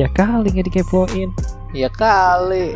Ya kali nggak dikepoin. Ya kali.